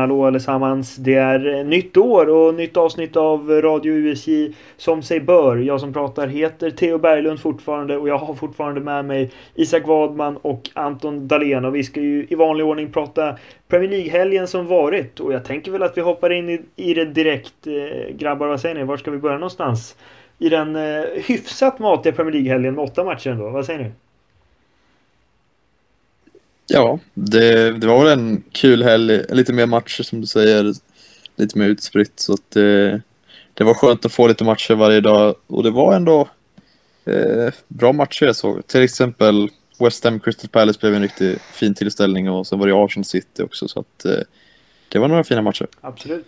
Hallå allesammans. Det är eh, nytt år och nytt avsnitt av Radio USJ som sig bör. Jag som pratar heter Theo Berglund fortfarande och jag har fortfarande med mig Isak Wadman och Anton Dahlén och vi ska ju i vanlig ordning prata Premier League-helgen som varit och jag tänker väl att vi hoppar in i, i det direkt. Eh, grabbar, vad säger ni? Var ska vi börja någonstans? I den eh, hyfsat matiga Premier League-helgen med åtta matcher ändå. Vad säger ni? Ja, det, det var väl en kul helg. Lite mer matcher som du säger. Lite mer utspritt. Så att det, det var skönt att få lite matcher varje dag. Och det var ändå eh, bra matcher jag såg. Till exempel West Ham Crystal Palace blev en riktigt fin tillställning. Och sen var det Arsenal City också. Så att eh, det var några fina matcher. Absolut.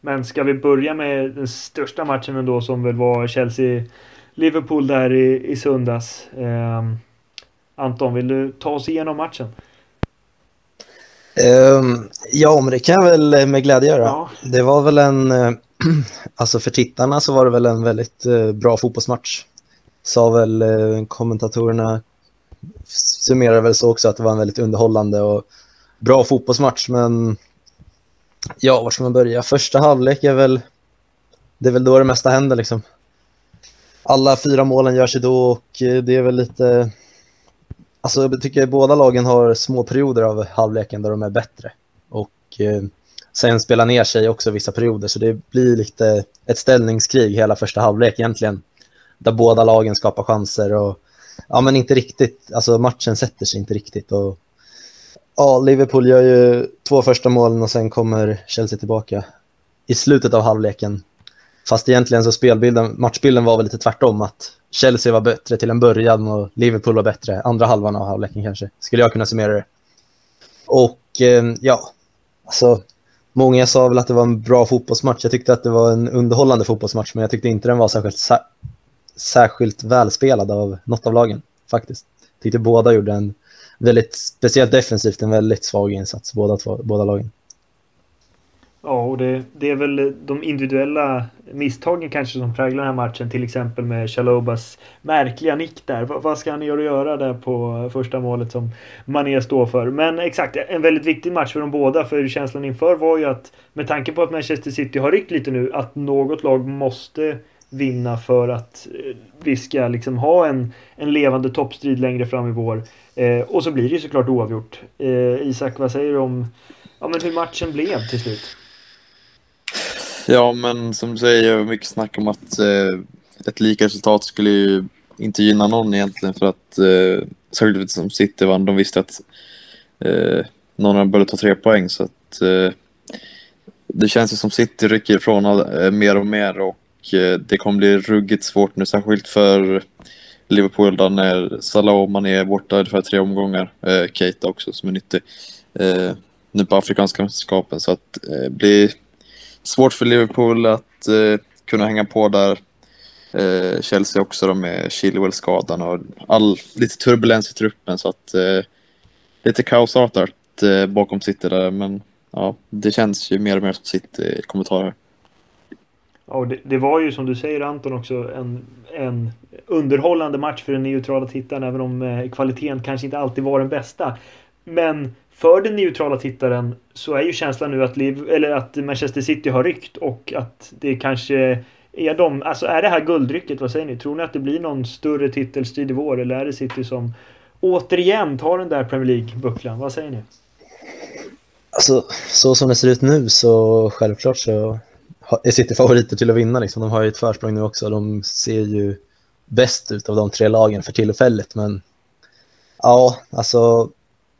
Men ska vi börja med den största matchen ändå som väl var Chelsea-Liverpool där i, i söndags. Eh, Anton, vill du ta oss igenom matchen? Um, ja, men det kan jag väl med glädje göra. Ja. Det var väl en, uh, alltså för tittarna så var det väl en väldigt uh, bra fotbollsmatch. Sa väl kommentatorerna, summerar väl så också att det var en väldigt underhållande och bra fotbollsmatch. Men ja, var ska man börja? Första halvlek är väl, det är väl då det mesta händer liksom. Alla fyra målen görs ju då och det är väl lite Alltså jag tycker båda lagen har små perioder av halvleken där de är bättre. Och eh, sen spelar ner sig också vissa perioder. Så det blir lite ett ställningskrig hela första halvlek egentligen. Där båda lagen skapar chanser och ja men inte riktigt, alltså matchen sätter sig inte riktigt. Och, ja, Liverpool gör ju två första målen och sen kommer Chelsea tillbaka i slutet av halvleken. Fast egentligen så spelbilden, matchbilden var väl lite tvärtom att Chelsea var bättre till en början och Liverpool var bättre andra halvan av halvleken kanske. Skulle jag kunna summera det. Och eh, ja, alltså många sa väl att det var en bra fotbollsmatch. Jag tyckte att det var en underhållande fotbollsmatch, men jag tyckte inte den var särskilt, sä särskilt välspelad av något av lagen faktiskt. Jag tyckte båda gjorde en väldigt, speciellt defensivt, en väldigt svag insats, båda, två, båda lagen. Ja, och det, det, är väl de individuella misstagen kanske som präglar den här matchen. Till exempel med Chalobas märkliga nick där. V vad ska han göra, göra där på första målet som Mané står för? Men exakt, en väldigt viktig match för de båda. För känslan inför var ju att med tanke på att Manchester City har ryckt lite nu, att något lag måste vinna för att eh, vi ska liksom ha en, en levande toppstrid längre fram i vår. Eh, och så blir det ju såklart oavgjort. Eh, Isak, vad säger du om ja, men hur matchen blev till slut? Ja, men som du säger, mycket snack om att eh, ett lika resultat skulle ju inte gynna någon egentligen för att eh, särskilt som City vann, de visste att eh, någon började ta tre poäng så att eh, det känns ju som City rycker ifrån eh, mer och mer och eh, det kommer bli ruggigt svårt nu, särskilt för Liverpool då när Salah och Mané är borta ungefär tre omgångar. Eh, Keita också som är nyttig. Eh, nu på Afrikanska mästerskapen så att eh, blir svårt för Liverpool att eh, kunna hänga på där. Eh, Chelsea också då med Chilwell-skadan och all, lite turbulens i truppen så att eh, lite kaosartat eh, bakom City där men ja, det känns ju mer och mer som City-kommentarer. Ja, det, det, var ju som du säger Anton också en, en underhållande match för den neutrala tittaren även om eh, kvaliteten kanske inte alltid var den bästa. Men för den neutrala tittaren så är ju känslan nu att, Liv, eller att Manchester City har ryckt och att det kanske är de, alltså är det här guldrycket, vad säger ni? Tror ni att det blir någon större titelstrid i vår eller är det City som återigen tar den där Premier League-bucklan? Vad säger ni? Alltså, så som det ser ut nu så självklart så är City favoriter till att vinna. Liksom. De har ju ett försprång nu också. De ser ju bäst ut av de tre lagen för tillfället. Men ja, alltså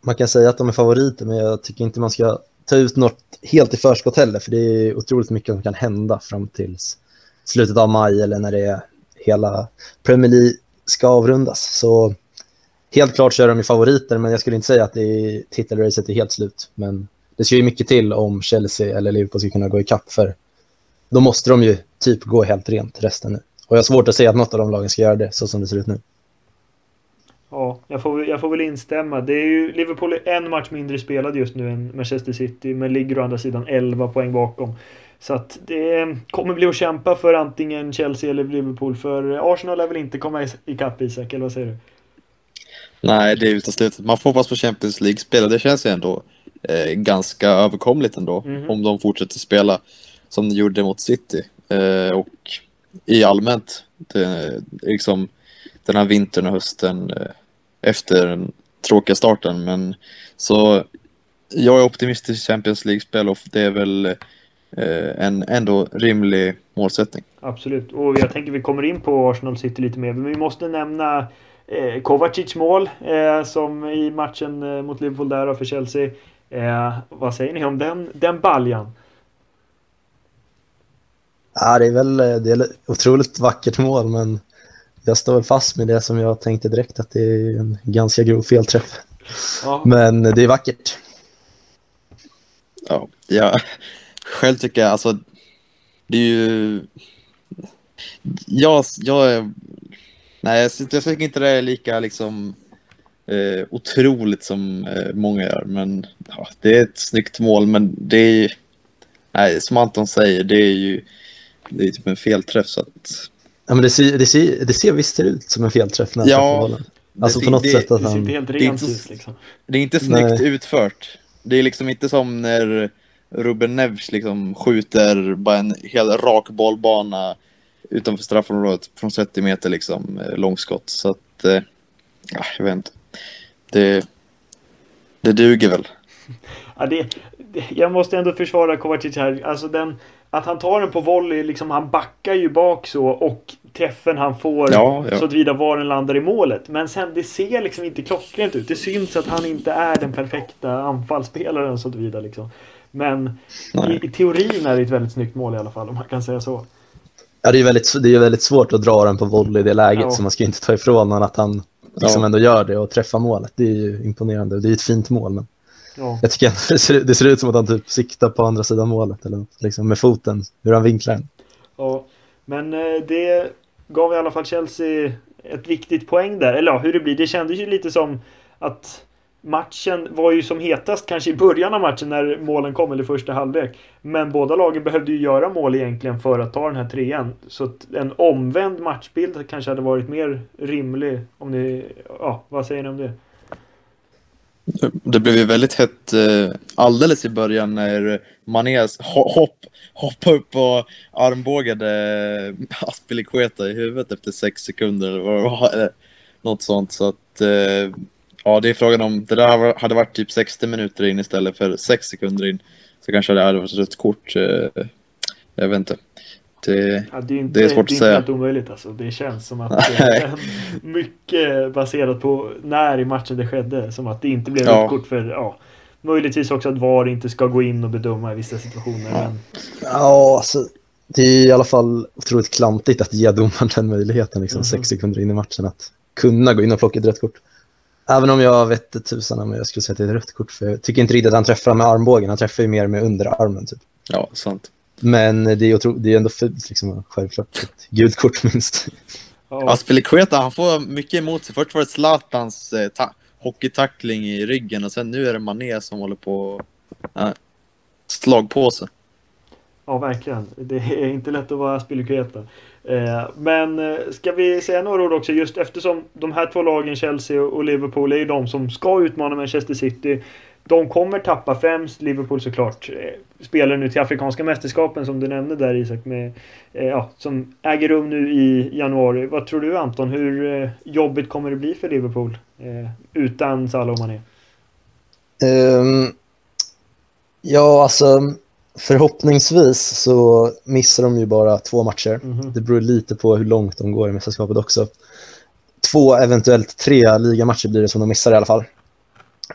man kan säga att de är favoriter, men jag tycker inte man ska ta ut något helt i förskott heller, för det är otroligt mycket som kan hända fram till slutet av maj eller när det är hela Premier League ska avrundas. Så helt klart så är de ju favoriter, men jag skulle inte säga att det är, titelracet är helt slut. Men det ska ju mycket till om Chelsea eller Liverpool ska kunna gå ikapp, för då måste de ju typ gå helt rent resten nu. Och jag har svårt att säga att något av de lagen ska göra det så som det ser ut nu. Ja, jag får, jag får väl instämma. Det är ju Liverpool är en match mindre spelad just nu än Manchester City, men ligger å andra sidan 11 poäng bakom. Så att det kommer bli att kämpa för antingen Chelsea eller Liverpool, för Arsenal lär väl inte komma ikapp Isak, eller vad säger du? Nej, det är uteslutet. Man får hoppas på Champions League-spel det känns ju ändå eh, ganska överkomligt ändå. Mm. Om de fortsätter spela som de gjorde mot City. Eh, och i allmänt, det, liksom den här vintern och hösten eh, efter den tråkiga starten. Men så jag är optimistisk i Champions League-spel och det är väl eh, en ändå rimlig målsättning. Absolut, och jag tänker vi kommer in på Arsenal City lite mer, men vi måste nämna eh, Kovacic mål eh, som i matchen eh, mot Liverpool där för Chelsea. Eh, vad säger ni om den, den baljan? Ja, det är väl det är otroligt vackert mål, men jag står väl fast med det som jag tänkte direkt att det är en ganska grov felträff. Ja. Men det är vackert. Ja, jag själv tycker jag alltså det är ju jag, jag nej jag, jag tycker inte det är lika liksom eh, otroligt som eh, många gör men ja, det är ett snyggt mål men det är nej, som Anton säger det är ju det är typ en felträff så att Ja, men det ser, det ser, det ser visst ut som en felträff när ja, bollen. Alltså det, på något det, sätt att det han... helt rent ut liksom. Det är inte snyggt Nej. utfört. Det är liksom inte som när Ruben Neves liksom skjuter bara en hel rak bollbana utanför straffområdet från 30 meter liksom eh, långskott. Så att, eh, ja, jag vet inte. Det, det duger väl. Ja, det, det, jag måste ändå försvara Kovacic här. Alltså den, att han tar den på volley, liksom, han backar ju bak så och träffen han får ja, ja. så att vida var den landar i målet. Men sen det ser liksom inte klockrent ut. Det syns att han inte är den perfekta anfallsspelaren så att vida liksom. Men i, i, teorin är det ett väldigt snyggt mål i alla fall om man kan säga så. Ja, det är väldigt, det är väldigt svårt att dra den på volley i det läget ja. så man ska inte ta ifrån honom att han liksom ändå gör det och träffar målet. Det är ju imponerande. Det är ett fint mål. Men... Ja. Jag tycker det ser, det ser ut som att han typ siktar på andra sidan målet eller något, liksom med foten, hur han vinklar den. Ja, men eh, det gav i alla fall Chelsea ett viktigt poäng där. Eller ja, hur det blir. Det kändes ju lite som att matchen var ju som hetast kanske i början av matchen när målen kom, eller första halvlek. Men båda lagen behövde ju göra mål egentligen för att ta den här trean. Så att en omvänd matchbild kanske hade varit mer rimlig om ni... Ja, vad säger ni om det? Det blev ju väldigt hett eh, alldeles i början när Mané hopp, hoppade upp och armbågade eh, Aspilicueta i huvudet efter sex sekunder eller vad det var. Eh, något sånt. Så att ja, det är frågan om det där hade varit typ 60 minuter in istället för 6 sekunder in. Så kanske det hade varit ett rött kort. Jag vet inte. Det, ja, det, är inte, det är svårt det är att säga. Det är inte helt omöjligt alltså. Det känns som att det är mycket baserat på när i matchen det skedde. Som att det inte blev ja. kort för, ja. Möjligtvis också att VAR inte ska gå in och bedöma i vissa situationer. Ja, men... ja alltså, det är i alla fall otroligt klantigt att ge domaren den möjligheten, liksom, mm. sex sekunder in i matchen, att kunna gå in och plocka ett rött kort. Även om jag vet tusan om jag skulle säga att det är ett rött kort, för jag tycker inte riktigt att han träffar med armbågen, han träffar ju mer med underarmen. Typ. Ja, sant. Men det är, otro, det är ändå fult, liksom, självklart. Ett gult kort minst. Oh. Aspilicueta, han får mycket emot sig. Först var det Zlatans eh, ta hockeytackling i ryggen och sen nu är det Mané som håller på äh, slagpåse. Ja, verkligen. Det är inte lätt att vara Aspilicueta. Eh, men eh, ska vi säga några ord också just eftersom de här två lagen, Chelsea och Liverpool, är ju de som ska utmana Manchester City. De kommer tappa främst Liverpool såklart. Eh, spelar nu till Afrikanska mästerskapen som du nämnde där Isak. Med, eh, ja, som äger rum nu i januari. Vad tror du Anton? Hur eh, jobbigt kommer det bli för Liverpool utan Salah och Mané? Um, ja, alltså förhoppningsvis så missar de ju bara två matcher. Mm -hmm. Det beror lite på hur långt de går i mästerskapet också. Två, eventuellt tre ligamatcher blir det som de missar i alla fall.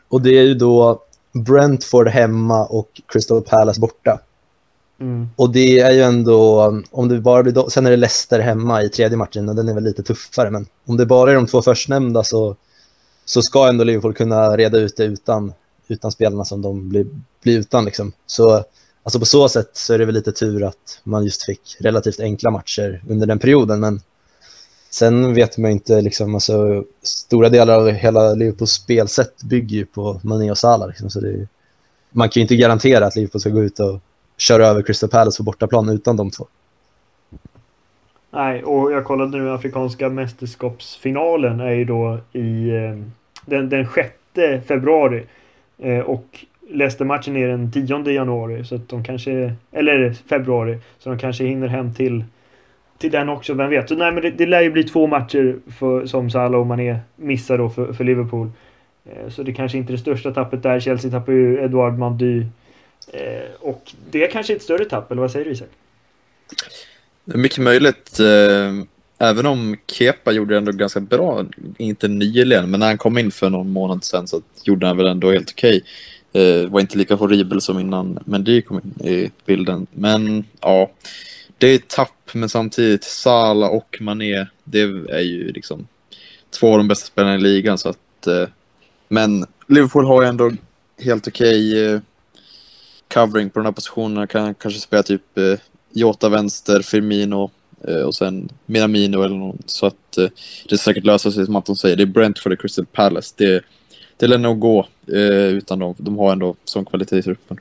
Och det är ju då Brentford hemma och Crystal Palace borta. Mm. Och det är ju ändå, om det bara blir då, sen är det Leicester hemma i tredje matchen och den är väl lite tuffare. Men om det bara är de två förstnämnda så, så ska ändå Liverpool kunna reda ut det utan, utan spelarna som de blir, blir utan. Liksom. Så alltså på så sätt så är det väl lite tur att man just fick relativt enkla matcher under den perioden. Men Sen vet man inte, liksom, alltså, stora delar av hela Liverpools spelsätt bygger ju på Mané och Salah. Liksom, så det, man kan ju inte garantera att Liverpool ska gå ut och köra över Crystal Palace på bortaplan utan de två. Nej, och jag kollade nu Afrikanska mästerskapsfinalen är ju då i eh, den, den 6 februari. Eh, och Leicester-matchen är den 10 januari. Så att de kanske... Eller februari. Så de kanske hinner hem till, till den också, vem vet. Så, nej, men det, det lär ju bli två matcher för, som Salah och Mané missar då för, för Liverpool. Eh, så det kanske inte är det största tappet där. Chelsea tappar ju Edouard Mandy. Eh, och det är kanske ett större tapp, eller vad säger du Isak? Mycket möjligt. Eh, även om Kepa gjorde det ändå ganska bra, inte nyligen, men när han kom in för någon månad sedan så gjorde han väl ändå helt okej. Eh, var inte lika horribel som innan Mendy kom in i bilden. Men ja, det är tapp, men samtidigt Sala och Mané, det är ju liksom två av de bästa spelarna i ligan. Så att, eh, men Liverpool har ju ändå helt okej okay covering på de här positionerna. Kan kanske spela typ eh, Jota vänster, Firmino och sen Minamino eller någon. Så att det säkert löser sig som Anton säger. Det är Brentford och Crystal Palace. Det, det lär nog gå utan dem. De har ändå sån kvalitet i truppen.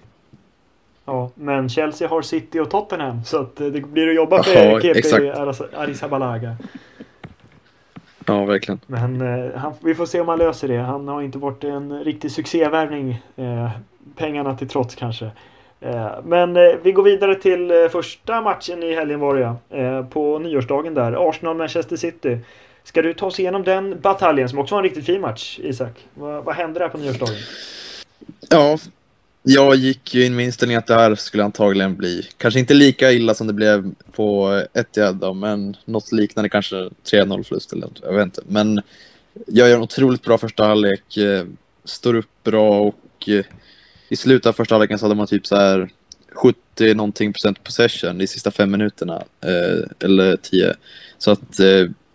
Ja, men Chelsea har City och Tottenham så att det blir att jobba för ja, KP Arrizabalaga. Ja, verkligen. Men eh, han, vi får se om han löser det. Han har inte varit en riktig succévärvning. Eh, pengarna till trots kanske. Eh, men eh, vi går vidare till eh, första matchen i helgen var det På nyårsdagen där. Arsenal-Manchester City. Ska du ta oss igenom den bataljen som också var en riktigt fin match, Isak? Vad, vad hände där på nyårsdagen? Ja, jag gick ju in med inställningen att det här skulle antagligen bli kanske inte lika illa som det blev på Etihad då, men något liknande kanske 3-0 förlust eller jag vet inte. Men jag gör en otroligt bra första halvlek, eh, står upp bra och eh, i slutet av första halvleken så hade man typ så här 70 någonting procent possession i sista fem minuterna. Eh, eller 10. Så att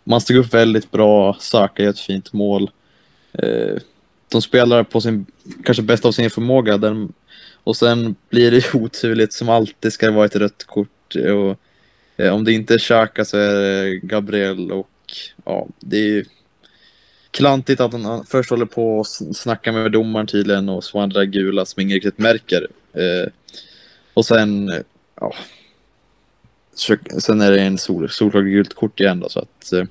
man stod upp väldigt bra. Saka gör ett fint mål. De spelar på sin, kanske bästa av sin förmåga. Den, och sen blir det oturligt som alltid ska det vara ett rött kort. Och, eh, om det inte är Xhaka så är det Gabriel och ja, det är ju klantigt att han först håller på och snackar med domaren tydligen och så andra gula som ingen riktigt märker. Eh, och sen, ja, sen är det en sol, solklart gult kort igen då, så att eh,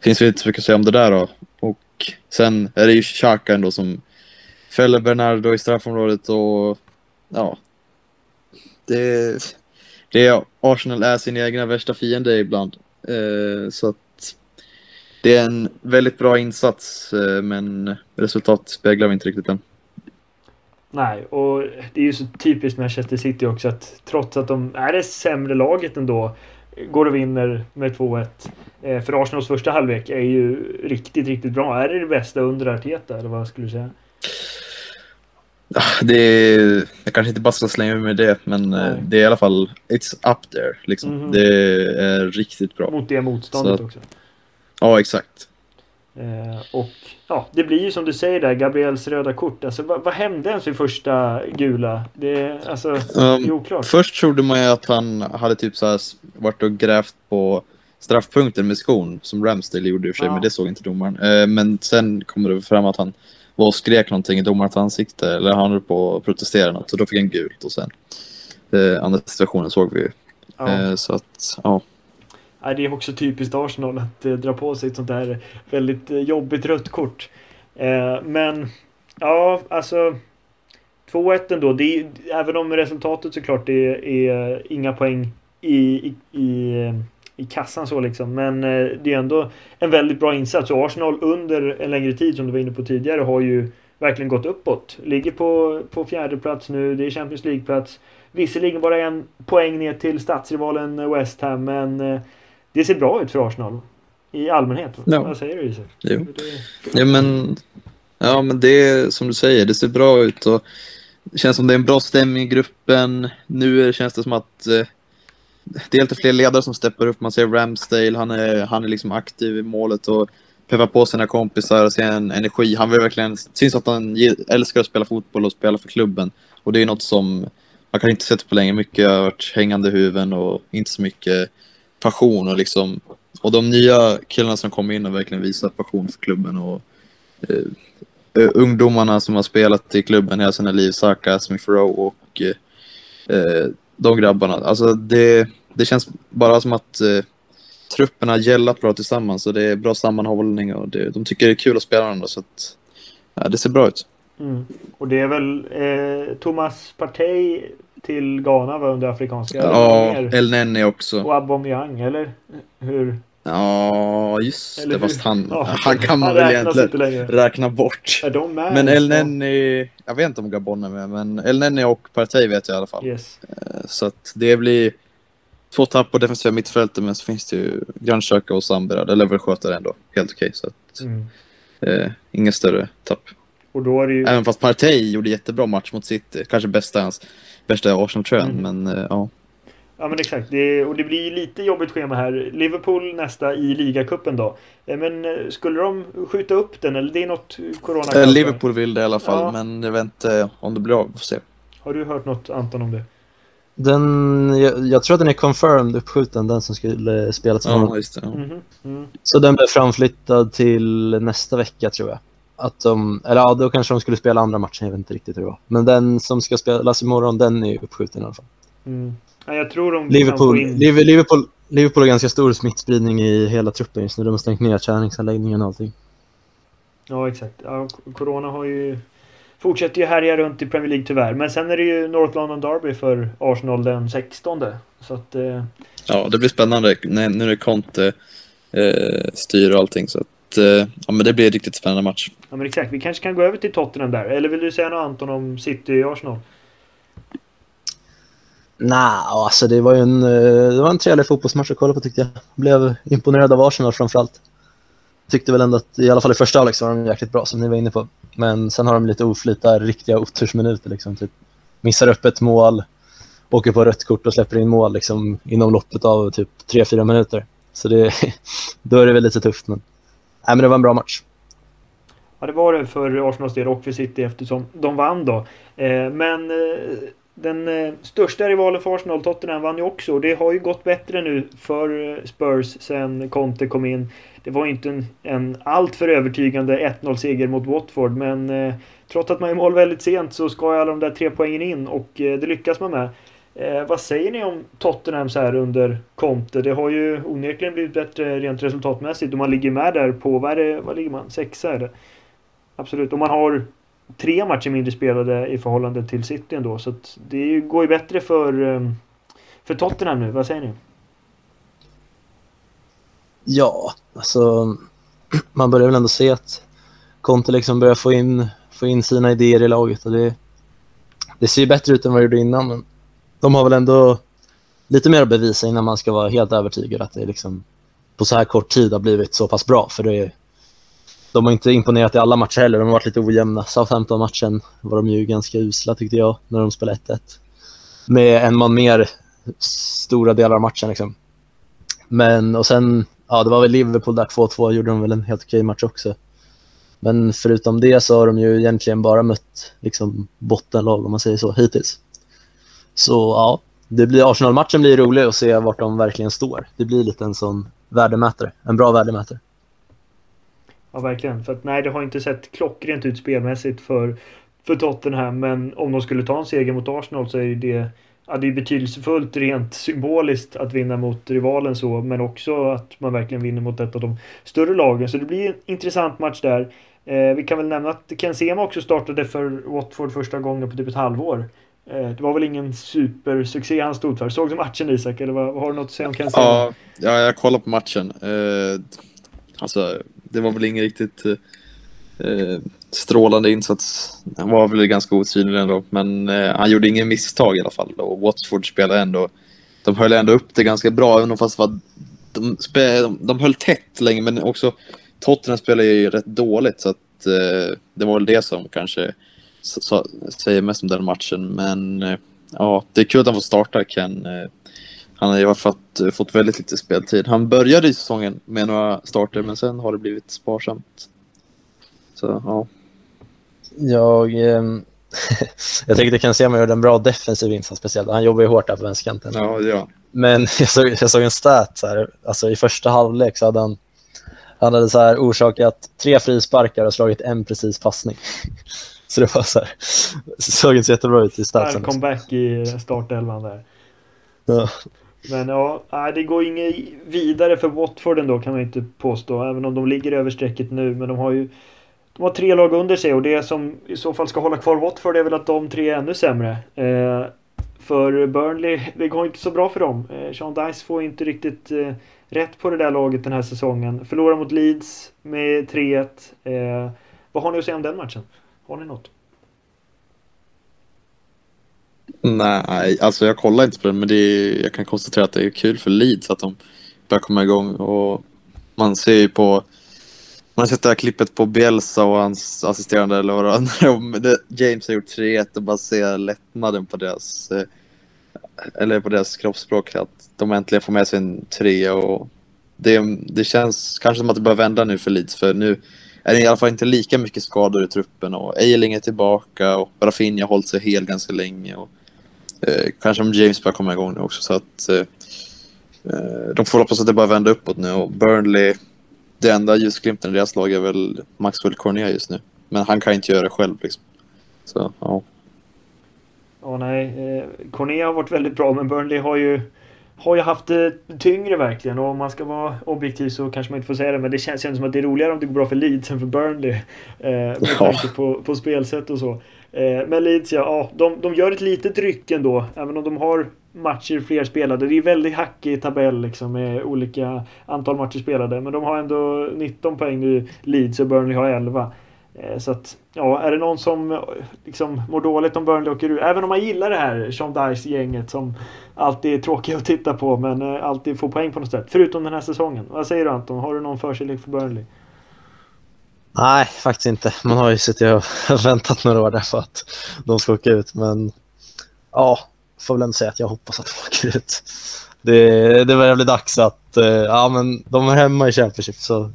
finns väl inte så mycket att säga om det där då. Och sen är det ju Xhaka ändå som fäller Bernardo i straffområdet och ja, det, det är Arsenal är sin egna värsta fiende ibland. Eh, så att det är en väldigt bra insats, eh, men resultat speglar vi inte riktigt än. Nej, och det är ju så typiskt Manchester City också att trots att de är det sämre laget ändå går och vinner med 2-1. Eh, för Arsenals första halvlek är ju riktigt, riktigt bra. Är det det bästa under Arteta, eller vad skulle du säga? Det är, jag kanske inte bara ska slänga med det, men eh, Nej. det är i alla fall it's up there. Liksom. Mm -hmm. Det är riktigt bra. Mot det motståndet också. Ja, exakt. Eh, och ja, det blir ju som du säger där, Gabriels röda kort. Alltså, vad, vad hände ens vid första gula? Det, alltså, um, är oklart. Först trodde man ju att han hade typ så här varit och grävt på straffpunkten med skon, som Ramsdale gjorde i och för sig, ja. men det såg inte domaren. Eh, men sen kommer det fram att han och skrek någonting i domarens ansikte, eller han höll på att protestera något, så då fick han gult och sen eh, andra situationen såg vi ju. Ja. Eh, så att, ja det är också typiskt Arsenal att eh, dra på sig ett sånt där väldigt eh, jobbigt rött kort. Eh, men ja, alltså 2-1 ändå. Det är, även om resultatet såklart är, är inga poäng i, i, i, i kassan så liksom. Men det är ändå en väldigt bra insats. Och Arsenal under en längre tid som du var inne på tidigare har ju verkligen gått uppåt. Ligger på, på fjärde plats nu. Det är Champions League-plats. Visserligen bara en poäng ner till stadsrivalen West Ham men det ser bra ut för Arsenal. I allmänhet. Ja. Vad säger du Isak? Jo. Ja men, ja men det är som du säger, det ser bra ut och det känns som det är en bra stämning i gruppen. Nu känns det som att eh, det är lite fler ledare som steppar upp. Man ser Ramsdale, han är, han är liksom aktiv i målet och peppar på sina kompisar och ser en energi. Han vill verkligen, syns att han älskar att spela fotboll och spela för klubben. Och det är något som man kan inte sett på länge. Mycket har varit hängande huvuden och inte så mycket passion och liksom och de nya killarna som kommer in och verkligen visar passion för klubben och eh, eh ungdomarna som har spelat i klubben hela sina liv, Saka, Smith Rowe och eh, eh de grabbarna. Alltså det, det känns bara som att eh, truppen har gällat bra tillsammans och det är bra sammanhållning och det, de tycker det är kul att spela varandra så att ja, det ser bra ut. Mm. Och det är väl eh, Thomas Partey till Ghana var under afrikanska? Ja, El Neni också. Och Aubameyang, eller hur? Ja, just Eller det. Fast han, ja, han kan man väl egentligen räkna bort. Är de med? Men El Neni, jag vet inte om Gabon är med, men El Neni och Partey vet jag i alla fall. Yes. Eh, så att det blir två tapp på defensiva mittfältet, men så finns det ju Grandsköka och Sambera. Det lär väl sköta det ändå helt okej. så att, mm. eh, inga större tapp. Och då är ju... Även fast Partey gjorde jättebra match mot City. Kanske bästa hans bästa Arsenal-tröjan, mm. men eh, ja. Ja men exakt, det, och det blir lite jobbigt schema här. Liverpool nästa i ligacupen då. Eh, men eh, skulle de skjuta upp den eller det är något corona? Eh, Liverpool vill det i alla fall, ja. men jag vet inte om det blir av. Se. Har du hört något Anton om det? Den, jag, jag, tror att den är confirmed uppskjuten, den som skulle spelas. Ja, just det. Ja. Mm -hmm. mm. Så den blir framflyttad till nästa vecka tror jag. Att de, eller ja, då kanske de skulle spela andra matchen, jag vet inte riktigt hur det var. Men den som ska spelas imorgon, den är uppskjuten i alla fall. Mm. Ja, jag tror de Liverpool, in... Liverpool, Liverpool har ganska stor smittspridning i hela truppen just nu. De har stängt ner träningsanläggningen och allting. Ja, exakt. Ja, corona har ju... Fortsätter ju härja runt i Premier League tyvärr. Men sen är det ju North London Derby för Arsenal den 16. Så att... Eh... Ja, det blir spännande. Nu är det Conte eh, styr och allting. Så att, eh, ja, men det blir en riktigt spännande match. Ja, men exakt. Vi kanske kan gå över till Tottenham där. Eller vill du säga något Anton om City-Arsenal? Nej, alltså det var ju en, eh, det var en trevlig fotbollsmatch att kolla på tyckte jag. Blev imponerad av Arsenal framförallt. Tyckte väl ändå att i alla fall i första halvlek så var de jäkligt bra som ni var inne på. Men sen har de lite oflyt där, riktiga otursminuter liksom. Typ. Missar upp ett mål, åker på rött kort och släpper in mål liksom, inom loppet av typ 3-4 minuter. Så det, då är det väl lite tufft. Men, nej, men det var en bra match. Ja, det var det för Arsenals del och för City eftersom de vann då. Eh, men eh, den eh, största rivalen för Arsenal, Tottenham, vann ju också. Det har ju gått bättre nu för eh, Spurs sen Conte kom in. Det var inte en, en alltför övertygande 1-0 seger mot Watford men eh, trots att man är mål väldigt sent så ska ju alla de där tre poängen in och eh, det lyckas man med. Eh, vad säger ni om Tottenham så här under Conte? Det har ju onekligen blivit bättre rent resultatmässigt och man ligger med där på, vad, är det, vad ligger man? Sexa är det? Absolut, och man har tre matcher mindre spelade i förhållande till City ändå. Så det går ju bättre för, ehm, för Tottenham nu. Vad säger ni? Ja, alltså man börjar väl ändå se att Conte liksom börjar få in, få in sina idéer i laget. Och det, det ser ju bättre ut än vad det gjorde innan. Men de har väl ändå lite mer att bevisa innan man ska vara helt övertygad att det liksom på så här kort tid har blivit så pass bra. För det, de har inte imponerat i alla matcher heller. De har varit lite ojämna. Southampton-matchen var de ju ganska usla tyckte jag när de spelade 1-1. Med en man mer stora delar av matchen. Liksom. Men och sen, ja det var väl Liverpool där 2-2 gjorde de väl en helt okej match också. Men förutom det så har de ju egentligen bara mött liksom, bottenlag om man säger så hittills. Så ja, det blir, Arsenal-matchen blir rolig att se vart de verkligen står. Det blir lite en sån värdemätare, en bra värdemätare. Ja, verkligen. För att nej, det har inte sett klockrent ut spelmässigt för, för Tottenham. Men om de skulle ta en seger mot Arsenal så är det Ja, det är betydelsefullt rent symboliskt att vinna mot rivalen så, men också att man verkligen vinner mot ett av de större lagen. Så det blir en intressant match där. Eh, vi kan väl nämna att Ken Sema också startade för Watford första gången på typ ett halvår. Eh, det var väl ingen supersuccé han stod för. Såg du matchen Isak, eller vad, har du något att säga om Ken Sema? Ja, ja jag kollade på matchen. Eh, alltså, det var väl ingen riktigt eh, strålande insats. Han var väl ganska osynlig ändå, men eh, han gjorde ingen misstag i alla fall. Och Watford spelade ändå, de höll ändå upp det ganska bra, även om fast var, de, de, de höll tätt länge, men också Tottenham spelade ju rätt dåligt, så att eh, det var väl det som kanske så, säger mest om den matchen. Men eh, ja, det är kul att han får starta, Ken. Eh, Eh, han har ju fått, fått väldigt lite speltid. Han började i säsongen med några starter men sen har det blivit sparsamt. Så ja. Jag, eh, jag tänkte kan se om jag gjorde en bra defensiv insats speciellt. Han jobbar ju hårt där på vänsterkanten. Ja, ja. Men jag såg, jag såg en stat så här, alltså i första halvlek så hade han, han hade så här orsakat tre frisparkar och slagit en precis passning. Så det var så här, såg inte så jättebra ut i statsen. Comeback i startelvan där. Ja. Men ja, det går inget vidare för Watford ändå kan man inte påstå. Även om de ligger över strecket nu. Men de har ju de har tre lag under sig och det som i så fall ska hålla kvar Watford är väl att de tre är ännu sämre. Eh, för Burnley, det går inte så bra för dem. Eh, Sean Dice får inte riktigt eh, rätt på det där laget den här säsongen. Förlorar mot Leeds med 3-1. Eh, vad har ni att säga om den matchen? Har ni något? Nej, alltså jag kollar inte på den, men det är, jag kan konstatera att det är kul för Leeds att de börjar komma igång. Och man ser ju på... Man har sett det här klippet på Bielsa och hans assisterande eller vad det James har gjort 3-1 och bara ser lättnaden på deras... Eh, eller på deras kroppsspråk att de äntligen får med sig en trea. och det, det känns kanske som att det börjar vända nu för Leeds för nu är det i alla fall inte lika mycket skador i truppen och Eiling är tillbaka och Rafinha har hållit sig hel ganska länge och kanske om James börjar komma igång nu också så att eh, eh de får hoppas att det bara vänder uppåt nu och Burnley det enda ljusglimten i deras lag är väl Maxwell Cornet just nu men han kan inte göra det själv liksom. Så ja. Ja, nej. Eh, Corné har varit väldigt bra, men Burnley har ju har ju haft det tyngre verkligen och om man ska vara objektiv så kanske man inte får säga det men det känns ju som att det är roligare om det går bra för Leeds än för Burnley. Eh, med ja. tanke på, på spelsätt och så. Eh, men Leeds ja, ja de, de gör ett litet ryck ändå även om de har matcher fler spelade. Det är väldigt hackig tabell liksom med olika antal matcher spelade men de har ändå 19 poäng nu Leeds och Burnley har 11. Eh, så att, ja, är det någon som liksom mår dåligt om Burnley åker ur, även om man gillar det här Sean Dice-gänget som alltid är tråkiga att titta på men eh, alltid får poäng på något sätt. Förutom den här säsongen. Vad säger du Anton? Har du någon förkärlek för Burnley? Nej, faktiskt inte. Man har ju suttit och väntat några år där för att de ska åka ut. Men ja, får väl ändå säga att jag hoppas att de åker ut. Det, det börjar bli dags att, eh, ja men de är hemma i Championship så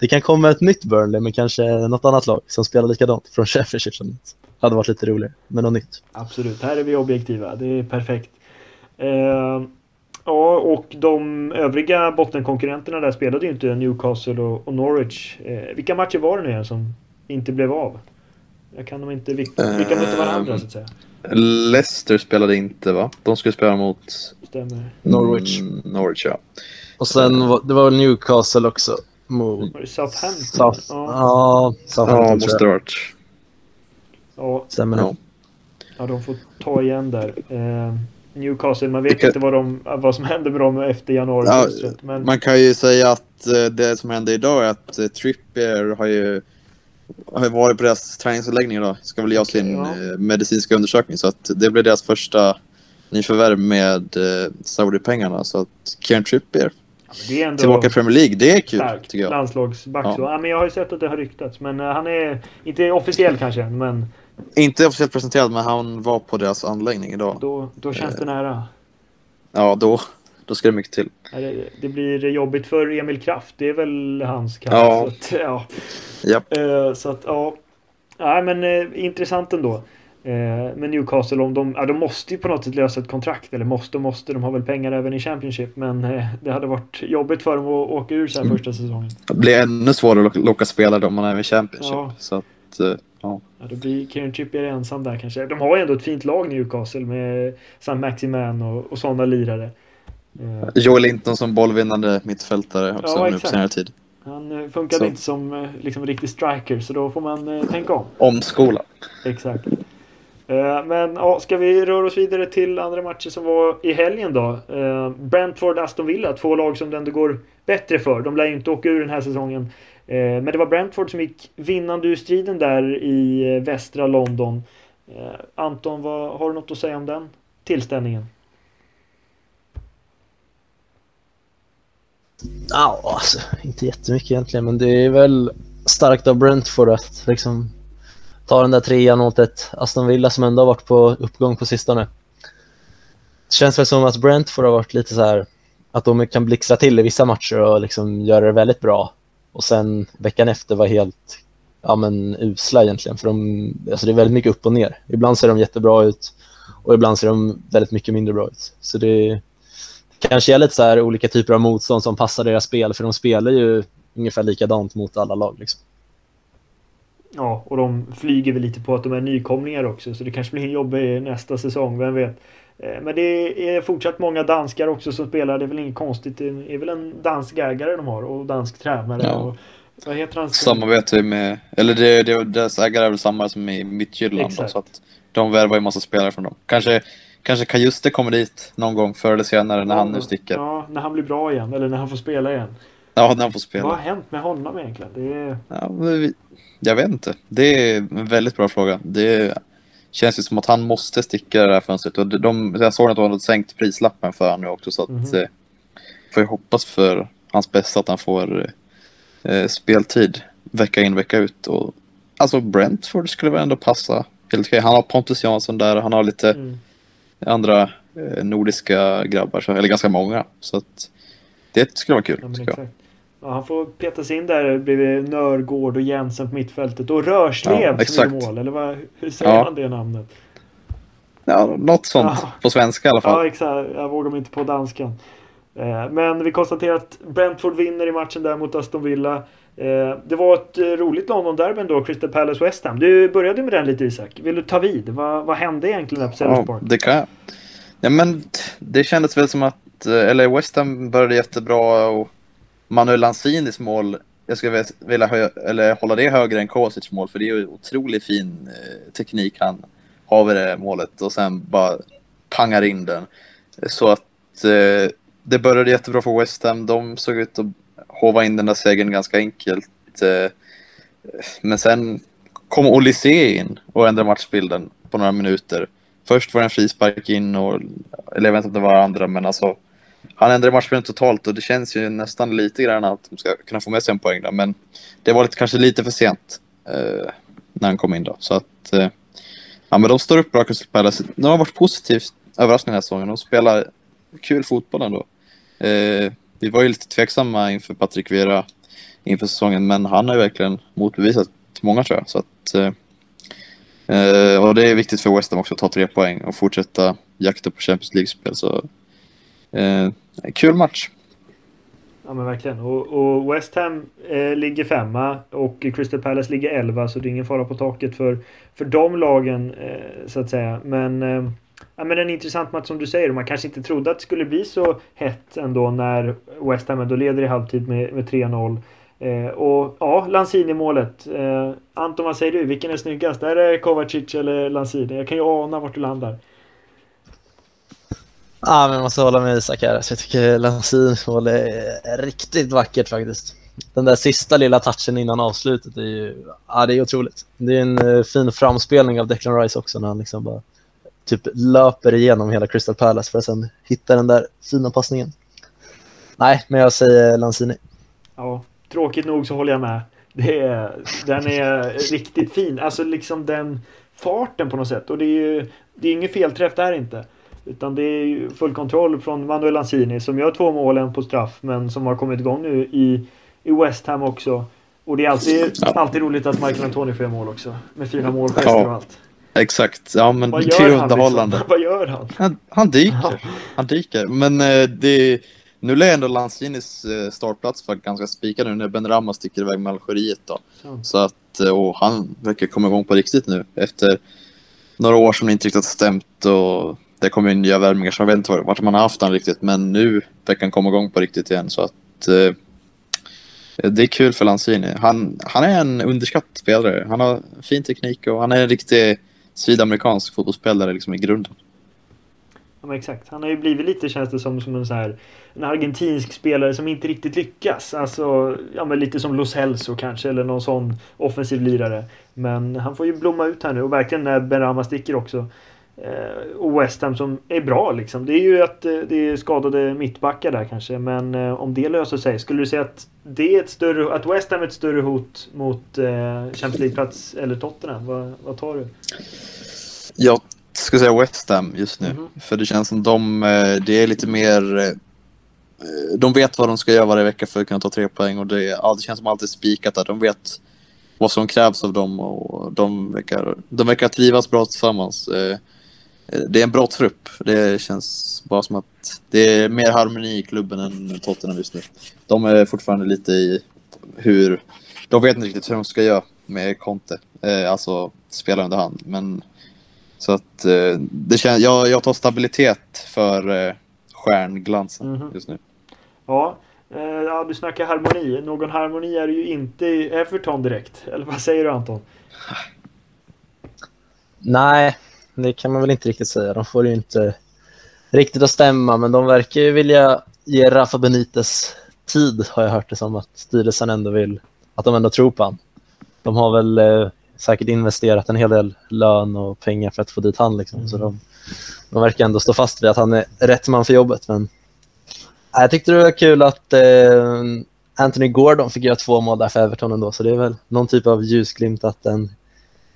det kan komma ett nytt Burnley, men kanske något annat lag som spelar likadant från Sheffield. Det hade varit lite roligare med något nytt. Absolut, här är vi objektiva. Det är perfekt. Eh, ja, och de övriga bottenkonkurrenterna där spelade ju inte Newcastle och, och Norwich. Eh, vilka matcher var det nu igen som inte blev av? Jag kan de inte, vilka, vilka mötte varandra så att säga? Leicester spelade inte va? De skulle spela mot Stämmer. Norwich. Mm, Norwich ja. Och sen det var Newcastle också mot... Var det Southampton? South... Ja, Southampton Ja, måste det varit. Ja. Stämmer ja. ja, de får ta igen där. Eh, Newcastle, man vet kan... inte vad, de, vad som händer med dem efter januari. Ja, men... Man kan ju säga att eh, det som händer idag är att uh, Trippier har ju har varit på deras träningsanläggning idag. Ska väl göra sin ja. Eh, medicinska undersökning. Så att det blir deras första nyförvärv med Saudi-pengarna. Så att Kieran Trippier det är ändå Tillbaka i Premier League, det är kul stark, tycker jag. Landslagsback ja. ja. men jag har ju sett att det har ryktats. Men han är inte officiell kanske, men... Inte officiellt presenterad, men han var på deras anläggning idag. Då, då känns det nära. Ja, då, då ska det mycket till. Det, det blir jobbigt för Emil Kraft. Det är väl hans kant. Ja. Så att, ja. Yep. Uh, så att, ja. Nej, men uh, intressant ändå. Eh, men Newcastle, om de, ja, de måste ju på något sätt lösa ett kontrakt. Eller måste och måste, de har väl pengar även i Championship. Men eh, det hade varit jobbigt för dem att åka ur så här mm. första säsongen. Det blir ännu svårare att locka spelare om man är i Championship. Ja. Så att, eh, ja. ja. Då blir Kieran Trippier ensam där kanske. De har ju ändå ett fint lag Newcastle med Sam Maximan och, och sådana lirare. Eh. Joel Linton som bollvinnande mittfältare också ja, nu på senare tid. Han funkade så. inte som liksom, riktig striker så då får man eh, tänka om. Omskola. Exakt. Eh, men ja, ska vi röra oss vidare till andra matcher som var i helgen då? Eh, Brentford-Aston Villa, två lag som det ändå går bättre för. De lär ju inte åka ur den här säsongen. Eh, men det var Brentford som gick vinnande ur striden där i eh, västra London. Eh, Anton, vad, har du något att säga om den tillställningen? Ja, alltså, inte jättemycket egentligen, men det är väl starkt av Brentford att liksom ta den där trean åt ett Aston Villa som ändå har varit på uppgång på sistone. Det känns väl som att Brentford har varit lite så här att de kan blixtra till i vissa matcher och liksom göra det väldigt bra. Och sen veckan efter var helt ja, men, usla egentligen. För de, alltså det är väldigt mycket upp och ner. Ibland ser de jättebra ut och ibland ser de väldigt mycket mindre bra ut. Så det kanske är lite så här olika typer av motstånd som passar deras spel. För de spelar ju ungefär likadant mot alla lag. Liksom. Ja, och de flyger väl lite på att de är nykomlingar också så det kanske blir en jobbig nästa säsong, vem vet. Eh, men det är fortsatt många danskar också som spelar, det är väl inget konstigt. Det är väl en dansk ägare de har och dansk tränare. Ja. Och Vad heter han? Samarbetar vi med, eller det, det, deras ägare är väl samma som i Midtjylland då, så att de värvar ju massa spelare från dem. Kanske, kanske Kajuste kommer dit någon gång förr eller senare när ja, han nu sticker. Ja, när han blir bra igen, eller när han får spela igen. Ja, när han får spela. Vad har hänt med honom egentligen? Det är... ja, jag vet inte. Det är en väldigt bra fråga. Det känns ju som att han måste sticka det här fönstret. Och de, jag såg att de hade sänkt prislappen för honom nu också, så att mm -hmm. får jag hoppas för hans bästa att han får eh, speltid vecka in vecka ut. Och, alltså Brentford skulle väl ändå passa helt okej. Han har Pontus Jansson där, han har lite mm. andra eh, nordiska grabbar, så, eller ganska många. Så att det skulle vara kul. Ja, tycker jag. Ja, han får peta sig in där bredvid Nörgård och Jensen på mittfältet. Och Rörslev ja, som gör mål. Eller vad, hur säger ja. man det namnet? Ja, något sånt ja. på svenska i alla fall. Ja, exakt. Jag vågar mig inte på danskan. Eh, men vi konstaterar att Brentford vinner i matchen där mot Aston Villa. Eh, det var ett eh, roligt London-derby då, Crystal Palace West Ham. Du började med den lite Isak. Vill du ta vid? Vad, vad hände egentligen där på Sellers Ja, det kan jag. Ja, men det kändes väl som att, eller West Ham började jättebra och Manuel Lanzinis mål, jag skulle vilja hö- eller hålla det högre än Kosic mål, för det är ju otroligt fin eh, teknik han har vid det målet och sen bara pangar in den. Så att eh, det började jättebra för West Ham. De såg ut att hova in den där segern ganska enkelt. Eh, men sen kom Olysée in och ändrade matchbilden på några minuter. Först var det en frispark in och, eller jag vet inte om det var andra, men alltså han ändrade matchbilden totalt och det känns ju nästan lite grann att de ska kunna få med sig en poäng där. Men det var lite, kanske lite för sent eh, när han kom in då. Så att, eh, ja men de står upp bra, Crystal Palace. De har varit positivt överraskande den här säsongen. De spelar kul fotboll ändå. Eh, vi var ju lite tveksamma inför Patrik Vera inför säsongen, men han har ju verkligen motbevisat många tror jag. Så att, eh, eh, och det är viktigt för West Ham också att ta tre poäng och fortsätta jakta på Champions League-spel. Så eh, kul match. Ja men verkligen. Och, och West Ham eh, ligger femma och Crystal Palace ligger elva så det är ingen fara på taket för, för de lagen eh, så att säga. Men, eh, ja, men en intressant match som du säger. Man kanske inte trodde att det skulle bli så hett ändå när West Ham ändå leder i halvtid med, med 3-0. Eh, och ja, Lanzini-målet. Eh, Anton, vad säger du? Vilken är snyggast? Är det Kovacic eller Lanzini? Jag kan ju ana vart du landar. Ja, men jag måste hålla med Isak här. Så jag tycker Lanzins mål är riktigt vackert faktiskt. Den där sista lilla touchen innan avslutet är ju ja, det är otroligt. Det är en eh, fin framspelning av Declan Rice också när han liksom bara typ löper igenom hela Crystal Palace för att sen hitta den där fina passningen. Nej, men jag säger Lanzini. Ja, tråkigt nog så håller jag med. Det är, den är riktigt fin. Alltså liksom den farten på något sätt. Och det är ju det är ingen felträff där inte. Utan det är ju full kontroll från Manuel Lanzini som gör två målen på straff men som har kommit igång nu i, i West Ham också. Och det är alltid, ja. alltid roligt att Michael Antoni får mål också. Med fina målgester ja. och allt. Exakt, ja men Vad det är underhållande. Liksom? Vad gör han? Han, han dyker. Han dyker. Men eh, det nu lär ändå Lanzinis eh, startplats vara ganska spikad nu när Ben Rama sticker iväg med Algeriet då. Ja. Så att, eh, och han verkar komma igång på riktigt nu efter några år som inte riktigt stämt och det kommer ju nya värvningar så jag vet inte vart man har haft han riktigt. Men nu verkar han komma igång på riktigt igen. Så att eh, det är kul för Lanzini. Han, han är en underskattad spelare. Han har fin teknik och han är en riktig sydamerikansk fotbollsspelare liksom i grunden. Ja, men exakt. Han har ju blivit lite, känns det som, som en, så här, en argentinsk spelare som inte riktigt lyckas. Alltså, ja, men lite som Los Helso kanske, eller någon sån offensiv lirare. Men han får ju blomma ut här nu och verkligen när Benrahma sticker också. Eh, och West Ham som är bra liksom. Det är ju att eh, det är skadade mittbackar där kanske. Men eh, om det löser sig. Skulle du säga att det är ett större, att West Ham är ett större hot mot eh, Champions League-plats eller Tottenham? Vad, vad tar du? Jag skulle säga West Ham just nu. Mm -hmm. För det känns som de, det är lite mer de vet vad de ska göra varje vecka för att kunna ta tre poäng och det, det känns som alltid spikat där. De vet vad som krävs av dem och de verkar, de verkar trivas bra tillsammans. Det är en bra trupp. Det känns bara som att det är mer harmoni i klubben än Tottenham just nu. De är fortfarande lite i hur... De vet inte riktigt hur de ska göra med Conte. Eh, alltså spela under hand. Men så att eh, det känns, jag, jag tar stabilitet för eh, stjärnglansen mm -hmm. just nu. Ja, ja, du snackar harmoni. Någon harmoni är det ju inte i Everton direkt. Eller vad säger du Anton? Nej, det kan man väl inte riktigt säga. De får ju inte riktigt att stämma, men de verkar ju vilja ge Rafa Benitez tid, har jag hört det som. Att styrelsen ändå vill, att de ändå tror på honom. De har väl eh, säkert investerat en hel del lön och pengar för att få dit han. Liksom. Så de, de verkar ändå stå fast vid att han är rätt man för jobbet. Men eh, jag tyckte det var kul att eh, Anthony Gordon fick göra två mål där för Everton ändå, så det är väl någon typ av ljusglimt att en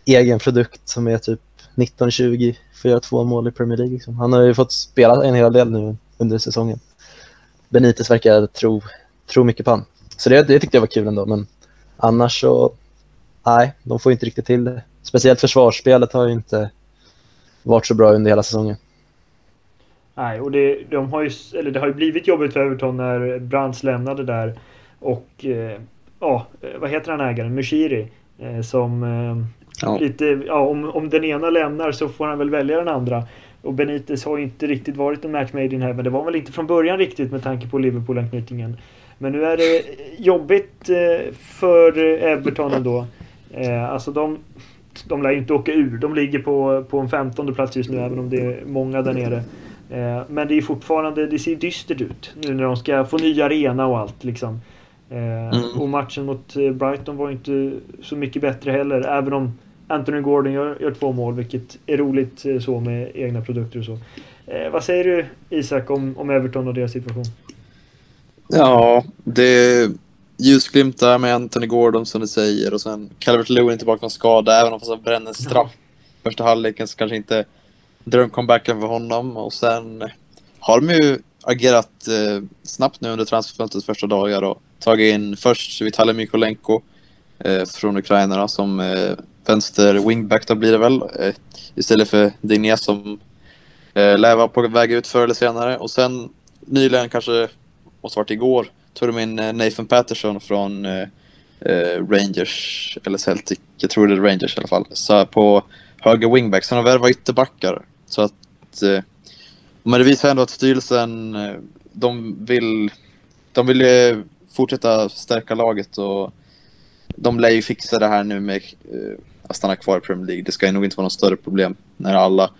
egen produkt som är typ 19-20 får göra två mål i Premier League. Liksom. Han har ju fått spela en hel del nu under säsongen. Benitez verkar tro, tro mycket på honom. Så det, det tyckte jag var kul ändå, men annars så... Nej, de får inte riktigt till det. Speciellt försvarsspelet har ju inte varit så bra under hela säsongen. Nej, och det, de har ju, eller det har ju blivit jobbigt för Everton när Brands lämnade där. Och eh, ja, vad heter han ägaren? Mushiri. Eh, som eh, ja. lite, ja, om, om den ena lämnar så får han väl välja den andra. Och Benitez har ju inte riktigt varit en match made in heaven. Det var väl inte från början riktigt med tanke på Liverpool-anknytningen. Men nu är det jobbigt eh, för Everton ändå. Eh, alltså de, de lär ju inte åka ur. De ligger på, på en 15 plats just nu även om det är många där nere. Eh, men det är fortfarande, det ser dystert ut nu när de ska få ny arena och allt liksom. Eh, mm. Och matchen mot eh, Brighton var inte så mycket bättre heller. Även om Anthony Gordon gör, gör två mål, vilket är roligt så med egna produkter och så. Eh, vad säger du Isak om, om Everton och deras situation? Ja, det är ljusglimtar med Anthony Gordon som du säger och sen Calvert Lewin tillbaka från skada, även om han bränner straff första halvleken så kanske inte drömcomebacken för honom och sen har de ju agerat eh, snabbt nu under transferfönstrets första dagar och tagit in först Vitalij Mykolenko eh, från Ukraina som eh, vänster wingback då blir det väl eh, istället för Digné som eh, lär vara på väg ut förr eller senare. Och sen nyligen kanske måste varit igår tog de in eh, Nathan Patterson från eh, eh, Rangers eller Celtic, jag tror det är Rangers i alla fall, så på höger wingback. Sen har värvat ytterbackar. Så att, eh, men det visar ändå att styrelsen, eh, de vill, de vill eh, fortsätta stärka laget och de lär ju fixa det här nu med eh, att stanna kvar i Premier League. Det ska nog inte vara något större problem när alla,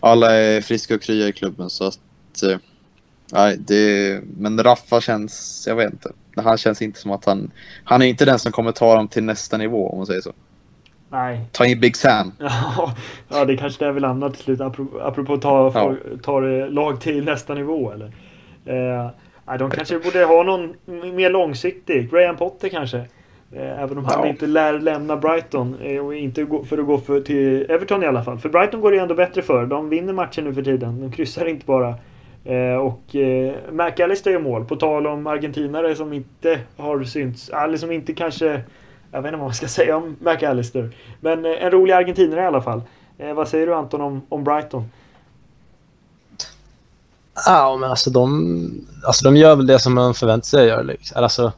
alla är friska och krya i klubben så att Nej, det, men Raffa känns, jag vet inte. Han känns inte som att han, han är inte den som kommer ta dem till nästa nivå om man säger så. Nej. Ta in Big Sam. ja, det är kanske där vi landar till slut. Apropå, apropå ta, ja. ta lag till nästa nivå eller? Eh, de kanske borde ha någon mer långsiktig. Graham Potter kanske. Eh, även om han ja. inte lär lämna Brighton. Eh, och inte för att gå för, till Everton i alla fall. För Brighton går det ju ändå bättre för. De vinner matchen nu för tiden. De kryssar inte bara. Eh, och eh, McAllister gör mål. På tal om argentinare som inte har synts. Eller som inte kanske jag vet inte vad man ska säga om McAllister. Men eh, en rolig argentinare i alla fall. Eh, vad säger du Anton om, om Brighton? Ja, men alltså de, alltså de gör väl det som man förväntar sig att göra. Liksom. Alltså,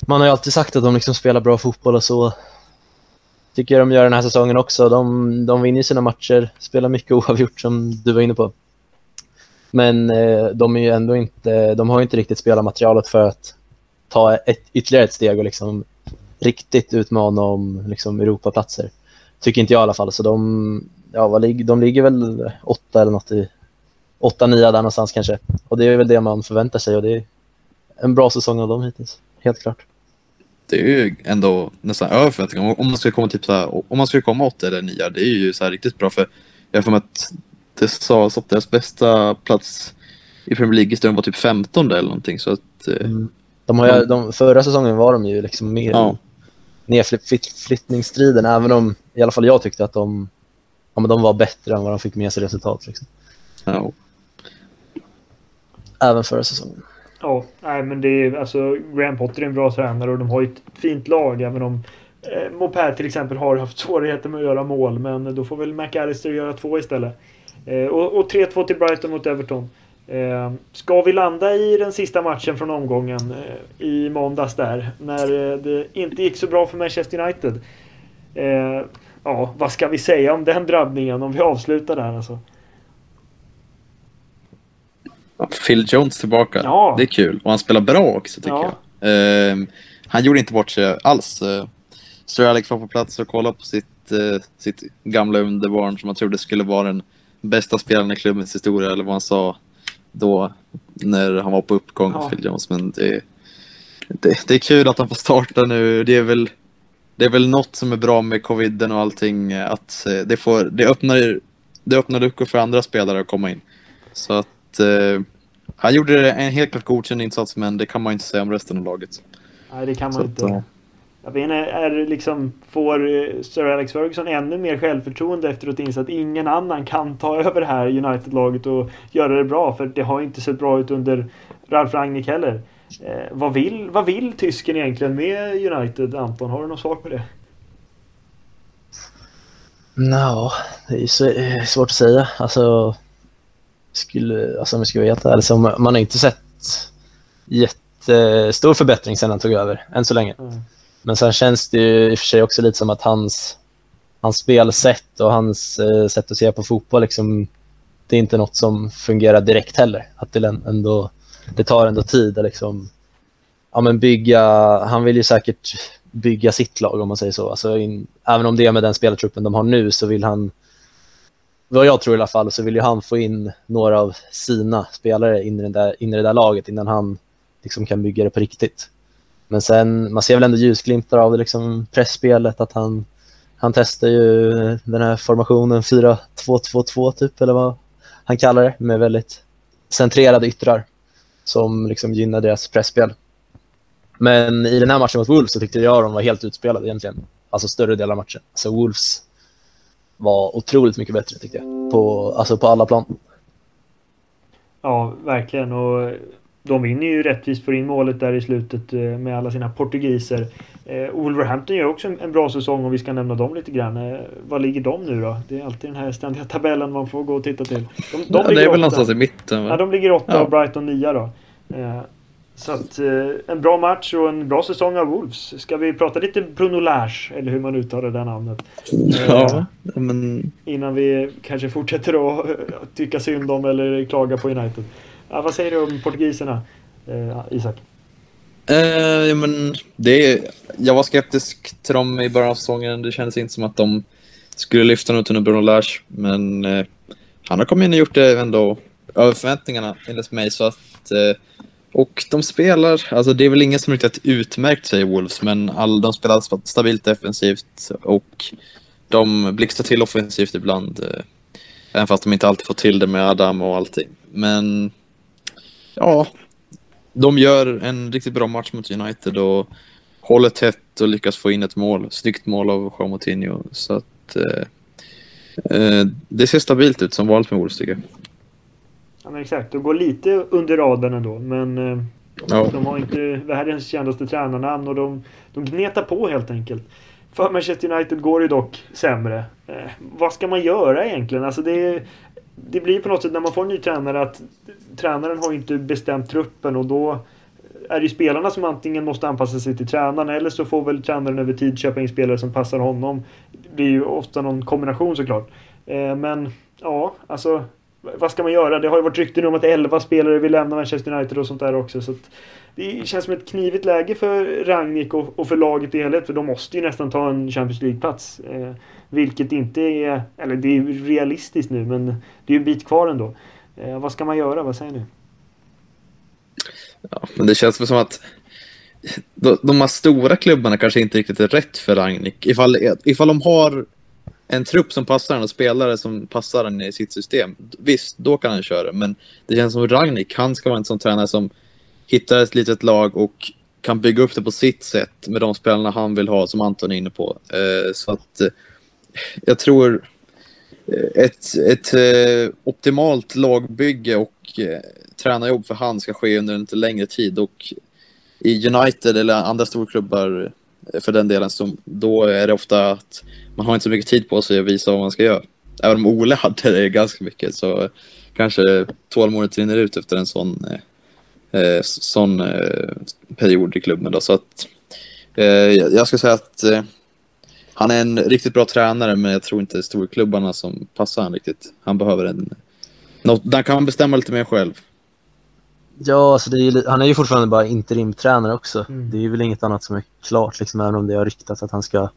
man har ju alltid sagt att de liksom spelar bra fotboll och så. Tycker jag de gör den här säsongen också. De, de vinner sina matcher, spelar mycket oavgjort som du var inne på. Men eh, de är ju ändå inte, de har ju inte riktigt spelarmaterialet för att ta ett, ytterligare ett steg och liksom riktigt utmana om liksom, Europaplatser. Tycker inte jag i alla fall. Så de, ja, vad lig de ligger väl åtta eller något i åtta, nio där någonstans kanske. Och det är väl det man förväntar sig och det är en bra säsong av dem hittills. Helt klart. Det är ju ändå nästan över förväntningar. Om man skulle komma typ så här, om man skulle komma åtta eller nio, det är ju så här riktigt bra för jag får att det sades att deras bästa plats i Premier League var typ 15 eller någonting så att eh, mm. de har ju, de, förra säsongen var de ju liksom mer ja nedflyttningsstriden, även om i alla fall jag tyckte att de, ja, men de var bättre än vad de fick med sig resultat. Liksom. Ja. Även förra säsongen. Ja, nej, men det är alltså Graham Potter är en bra tränare och de har ett fint lag även om eh, Mopé till exempel har haft svårigheter med att göra mål men då får väl McAllister göra två istället. Eh, och, och 3-2 till Brighton mot Everton. Eh, ska vi landa i den sista matchen från omgången eh, i måndags där när eh, det inte gick så bra för Manchester United. Ja, vad ska vi säga om den drabbningen om vi avslutar där alltså? Phil Jones tillbaka. Ja. Det är kul. Och han spelar bra också tycker ja. jag. Uh, han gjorde inte bort sig alls. Sir Alex var på plats och kollade på sitt, sitt gamla underbarn som han trodde skulle vara den bästa spelaren i klubbens historia, eller vad han sa då när han var på uppgång, ja. Phil Jones. Men det, det, det, är kul att han får starta nu. Det är väl, det är väl något som är bra med coviden och allting, att det, får, det, öppnar, det öppnar luckor för andra spelare att komma in. Så att eh, han gjorde en helt klart godkänd insats, men det kan man inte säga om resten av laget. Nej, det kan man Så inte. Att, jag vet inte, är liksom, får eh, Sir Alex Ferguson ännu mer självförtroende efter att inse att ingen annan kan ta över det här United-laget och göra det bra? För det har inte sett bra ut under Ralf Rangnick heller. Eh, vad, vill, vad vill tysken egentligen med United, Anton? Har du något svar på det? No, det är eh, svårt att säga. Alltså, skulle, alltså om jag ska vara helt ärlig, så man har inte sett jättestor förbättring sedan han tog över, än så länge. Mm. Men sen känns det ju i och för sig också lite som att hans, hans spelsätt och hans eh, sätt att se på fotboll, liksom, det är inte något som fungerar direkt heller. Att det, ändå, det tar ändå tid att liksom, ja, men bygga, han vill ju säkert bygga sitt lag om man säger så. Alltså in, även om det är med den spelartruppen de har nu så vill han vad jag tror i alla fall, så vill ju han få in några av sina spelare in i, den där, in i det där laget innan han liksom kan bygga det på riktigt. Men sen, man ser väl ändå ljusglimtar av det, liksom pressspelet, att han, han testar ju den här formationen 4-2-2-2 typ, eller vad han kallar det, med väldigt centrerade yttrar som liksom gynnar deras pressspel. Men i den här matchen mot Wolves så tyckte jag de var helt utspelade egentligen. Alltså större delen av matchen. Alltså Wolves var otroligt mycket bättre tyckte jag. På, alltså på alla plan. Ja, verkligen. Och de vinner ju rättvist för in målet där i slutet eh, med alla sina portugiser. Eh, Wolverhampton gör också en, bra säsong om vi ska nämna dem lite grann. Eh, vad ligger de nu då? Det är alltid den här ständiga tabellen man får gå och titta till. De, de ja, det är väl någonstans i mitten? Va? Ja, de ligger åtta ja. och Brighton nia då. Så att en bra match och en bra säsong av Wolves. Ska vi prata lite Bruno Lage, eller hur man uttalar det namnet? Ja, men... Innan vi kanske fortsätter att tycka synd om eller klaga på United. Ja, vad säger du om portugiserna, eh, Isak? Eh, men det jag var skeptisk till dem i början av säsongen. Det kändes inte som att de skulle lyfta något under Bruno Lars, men eh, han har kommit in och gjort det ändå över förväntningarna enligt mig. Så att eh, och de spelar, alltså det är väl ingen som riktigt utmärkt sig Wolves, men all, de spelar stabilt defensivt och de blixtrar till offensivt ibland. Eh, även fast de inte alltid får till det med Adam och allting. Men ja, de gör en riktigt bra match mot United och håller tätt och lyckas få in ett mål. Snyggt mål av Jean Moutinho. Så att eh, eh, det ser stabilt ut som vanligt med Wolves tycker jag. Ja, men exakt. De går lite under radarn ändå. Men eh, ja. de har inte världens kändaste tränarnamn och de, de gnetar på helt enkelt. För Manchester United går det dock sämre. Eh, vad ska man göra egentligen? Alltså det, det blir på något sätt när man får en ny tränare att tränaren har inte bestämt truppen och då är det spelarna som antingen måste anpassa sig till tränaren eller så får väl tränaren över tid köpa in spelare som passar honom. Det blir ju ofta någon kombination såklart. Eh, men ja, alltså vad ska man göra? Det har ju varit rykten om att 11 spelare vill lämna Manchester United och sånt där också. Så det känns som ett knivigt läge för Rangnick och, och för laget i helhet. För de måste ju nästan ta en Champions League-plats. Eh, vilket inte är... Eller det är realistiskt nu, men det är ju en bit kvar ändå. Eh, vad ska man göra? Vad säger ni? Ja, men det känns väl som att de, de här stora klubbarna kanske inte riktigt är rätt för Ragnik. Ifall, ifall de har en trupp som passar en och spelare som passar en i sitt system, visst, då kan han köra. Men det känns som Ragnik, han ska vara en sån tränare som hittar ett litet lag och kan bygga upp det på sitt sätt med de spelarna han vill ha, som Anton är inne på. Eh, så att eh, jag tror eh, ett, ett, eh, optimalt lagbygge och eh, tränarjobb för han ska ske under en lite längre tid. Och i United eller andra storklubbar eh, för den delen, som, då är det ofta att man har inte så mycket tid på sig att visa vad man ska göra. Även om Ole hade det ganska mycket så kanske tålamodet rinner ut efter en sån, eh, eh, sån eh, period i klubben. Då. Så att, eh, jag ska säga att eh, han är en riktigt bra tränare men jag tror inte storklubbarna som passar han riktigt. Han behöver en... Något, där kan han bestämma lite mer själv. Ja, alltså är, han är ju fortfarande bara interimtränare också. Mm. Det är väl inget annat som är klart, liksom, även om det har ryktats att han ska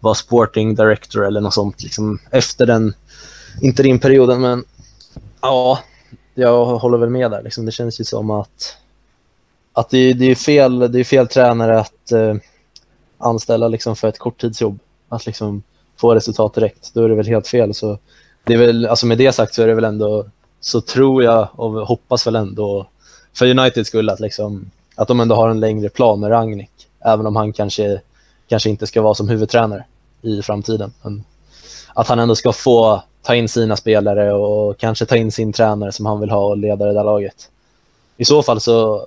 vara sporting director eller något sånt liksom, efter den interimperioden. Men ja, jag håller väl med där. Liksom. Det känns ju som att, att det, det, är fel, det är fel tränare att eh, anställa liksom, för ett korttidsjobb. Att liksom, få resultat direkt. Då är det väl helt fel. Så det är väl, alltså med det sagt så är det väl ändå, så tror jag och hoppas väl ändå för Uniteds skull att, liksom, att de ändå har en längre plan med Rangnick. Även om han kanske, kanske inte ska vara som huvudtränare i framtiden. Men att han ändå ska få ta in sina spelare och kanske ta in sin tränare som han vill ha och leda det där laget. I så fall så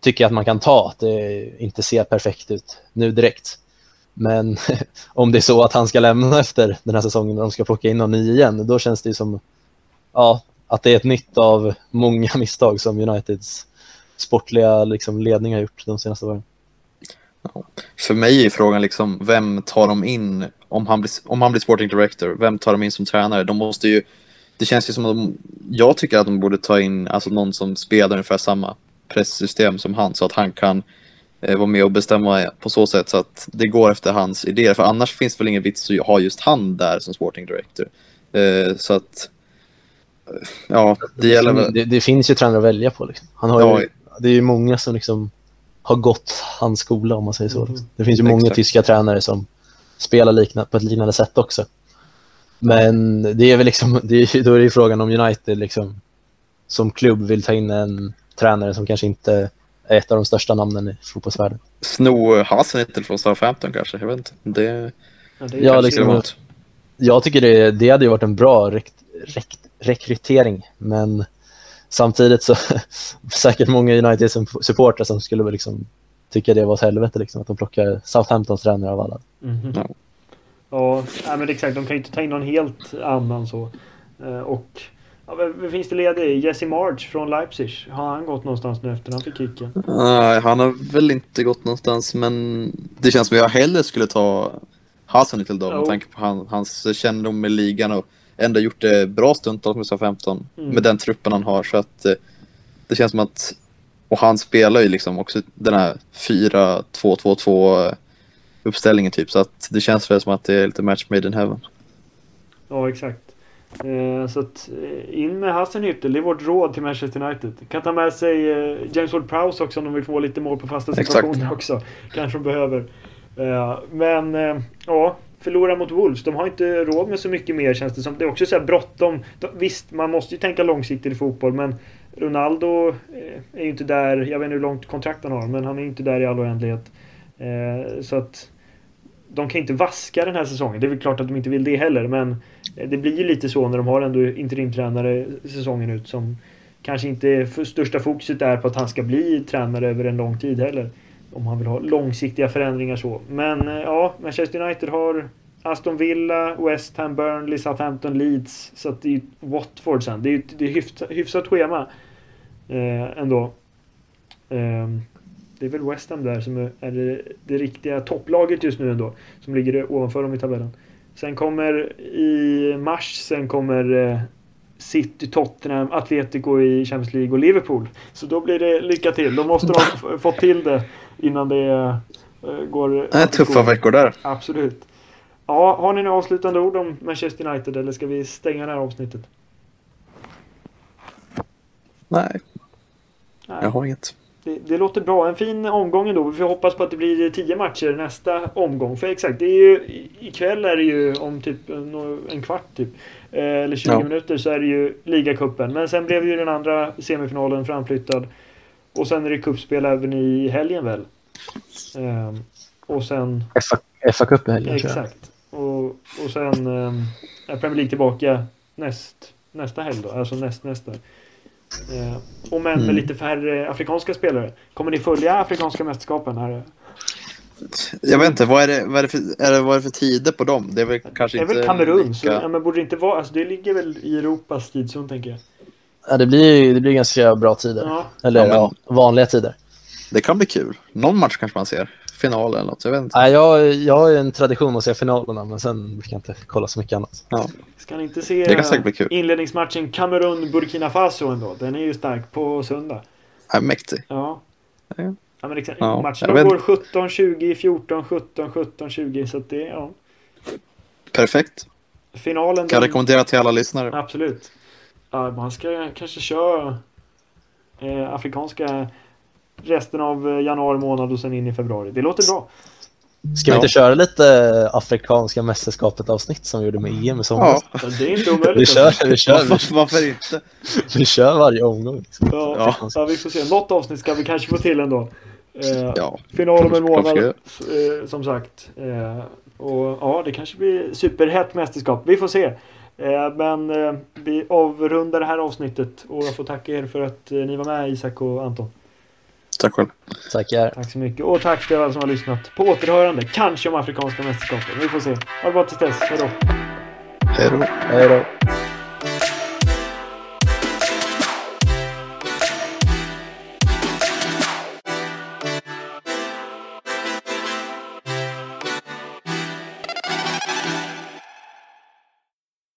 tycker jag att man kan ta att det inte ser perfekt ut nu direkt. Men om det är så att han ska lämna efter den här säsongen när de ska plocka in någon ny igen, då känns det som ja, att det är ett nytt av många misstag som Uniteds sportliga liksom, ledning har gjort de senaste åren. För mig är frågan liksom, vem tar de in om han, blir, om han blir sporting director? Vem tar de in som tränare? De måste ju, det känns ju som att de, jag tycker att de borde ta in alltså någon som spelar ungefär samma presssystem som han så att han kan vara med och bestämma på så sätt så att det går efter hans idéer. För annars finns det väl ingen vits att ha just han där som sporting director. Eh, så att ja, det gäller väl. Det, det, finns ju tränare att välja på. Liksom. Han har ja. ju, det är ju många som liksom har gått hans skola om man säger så. Mm. Det finns ju många tyska tränare som spelar likna, på ett liknande sätt också. Men det är väl liksom, det är, då är det frågan om United liksom, som klubb vill ta in en tränare som kanske inte ett av de största namnen i fotbollsvärlden. Sno Hasenhüttl från Southampton kanske, jag vet inte. Det, ja, det är ja, liksom, jag tycker det, det hade ju varit en bra rekt, rekt, rekrytering, men samtidigt så säkert många United-supportrar som skulle liksom tycka det var ett helvete liksom, att de plockar Southamptons tränare av alla. Mm -hmm. Ja, ja men exakt. De kan ju inte ta in någon helt annan så. Eh, och ja, vem finns det ledig? Jesse March från Leipzig. Har han gått någonstans nu efter han fick kicken? Nej, han har väl inte gått någonstans, men det känns som att jag hellre skulle ta Hasan till dem med tanke på han, hans kännedom med ligan och ändå gjort det bra stundtals med SA-15 mm. med den truppen han har. Så att eh, det känns som att, och han spelar ju liksom också den här 4-2-2-2 uppställningen typ. Så att det känns väl som att det är lite match made in heaven. Ja, exakt. Eh, så att eh, in med Hassenhüttel, det är vårt råd till Manchester United. Kan ta med sig eh, James Ward-Prowse också om de vill få lite mål på fasta situationer exakt. också. Kanske de behöver. Eh, men ja, förlora mot Wolves. De har inte råd med så mycket mer känns det som. Det är också så här bråttom. Visst, man måste ju tänka långsiktigt i fotboll men Ronaldo är ju inte där. Jag vet inte hur långt kontrakt han har men han är inte där i all oändlighet. Så att de kan inte vaska den här säsongen. Det är väl klart att de inte vill det heller men eh, det blir ju lite så när de har ändå interimtränare säsongen ut som kanske inte för största fokuset är på att han ska bli tränare över en lång tid heller om han vill ha långsiktiga förändringar så. Men eh, ja, Manchester United har Aston Villa, West Ham, Burnley, Southampton, Leeds. Så att det är Watford sen. Det är ett hyfsat, hyfsat schema eh, ändå. Eh, det är väl West Ham där som är, är det, det, riktiga topplaget just nu ändå. Som ligger ovanför dem i tabellen. Sen kommer i mars, sen kommer eh, City, Tottenham, Atletico i Champions League och Liverpool. Så då blir det lycka till. Då måste de få till det innan det uh, går... Det är tuffa veckor där. Absolut. Ja, har ni några avslutande ord om Manchester United eller ska vi stänga det här avsnittet? Nej. Nej. Jag har inget. Det, det, låter bra. En fin omgång ändå. Vi får hoppas på att det blir tio matcher nästa omgång. För exakt, det är ju, ikväll är det ju om typ en, en kvart typ. Eh, eller 20 ja. minuter så är det ju ligacupen. Men sen blev ju den andra semifinalen framflyttad. Och sen är det cupspel även i helgen väl? Um, och sen... FA-cup i helgen Exakt. Och, och sen um, är Premier League tillbaka näst, nästa helg då. Alltså näst nästa. Uh, och men med mm. lite färre afrikanska spelare. Kommer ni följa afrikanska mästerskapen här? Jag vet inte, vad är det, vad är det, för, är det, vad är det för tider på dem? Det är väl kanske inte... Det är väl Kamerun, lika... så, ja, men borde det inte vara... Alltså det ligger väl i Europas tidszon tänker jag. Ja, det blir, det blir ganska bra tider. Ja. Eller ja, men... vanliga tider. Det kan bli kul. Någon match kanske man ser. Final eller något, jag vet inte. Nej, jag, jag har en tradition att se finalerna, men sen brukar jag inte kolla så mycket annat. Ja. Ska ni inte se det kan säkert bli kul. inledningsmatchen Kamerun-Burkina Faso ändå? Den är ju stark på söndag. är mäktig. Ja. Ja. Ja, men exakt. Ja, Matcherna jag vet- går 17-20, 14-17, 17-20. Så att det, ja. Perfekt. Finalen. Kan den- rekommendera till alla lyssnare. Absolut. Ja, man ska kanske köra eh, afrikanska resten av eh, januari månad och sen in i februari. Det låter bra. Ska vi Ja. inte köra lite afrikanska mästerskapet avsnitt som vi gjorde med EM i somras? Ja, Det är inte omöjligt. Vi kör, vi kör, vi, varför, varför inte? vi kör varje omgång. Liksom. Ja, Ja. ja. vi får se. Något avsnitt ska vi kanske få till ändå. Eh, Ja, Final om en månad, eh, som sagt. Eh, och ja, det kanske blir superhett mästerskap. Vi får se. Eh, men eh, vi avrundar det här avsnittet och jag får tacka er för att eh, ni var med Isak och Anton. Tack själv. Tackar. Tack så mycket. Och tack till alla som har lyssnat. På återhörande. Kanske om afrikanska mästerskapen. Vi får se. Ha det bra tills dess. Hej då. Hej då.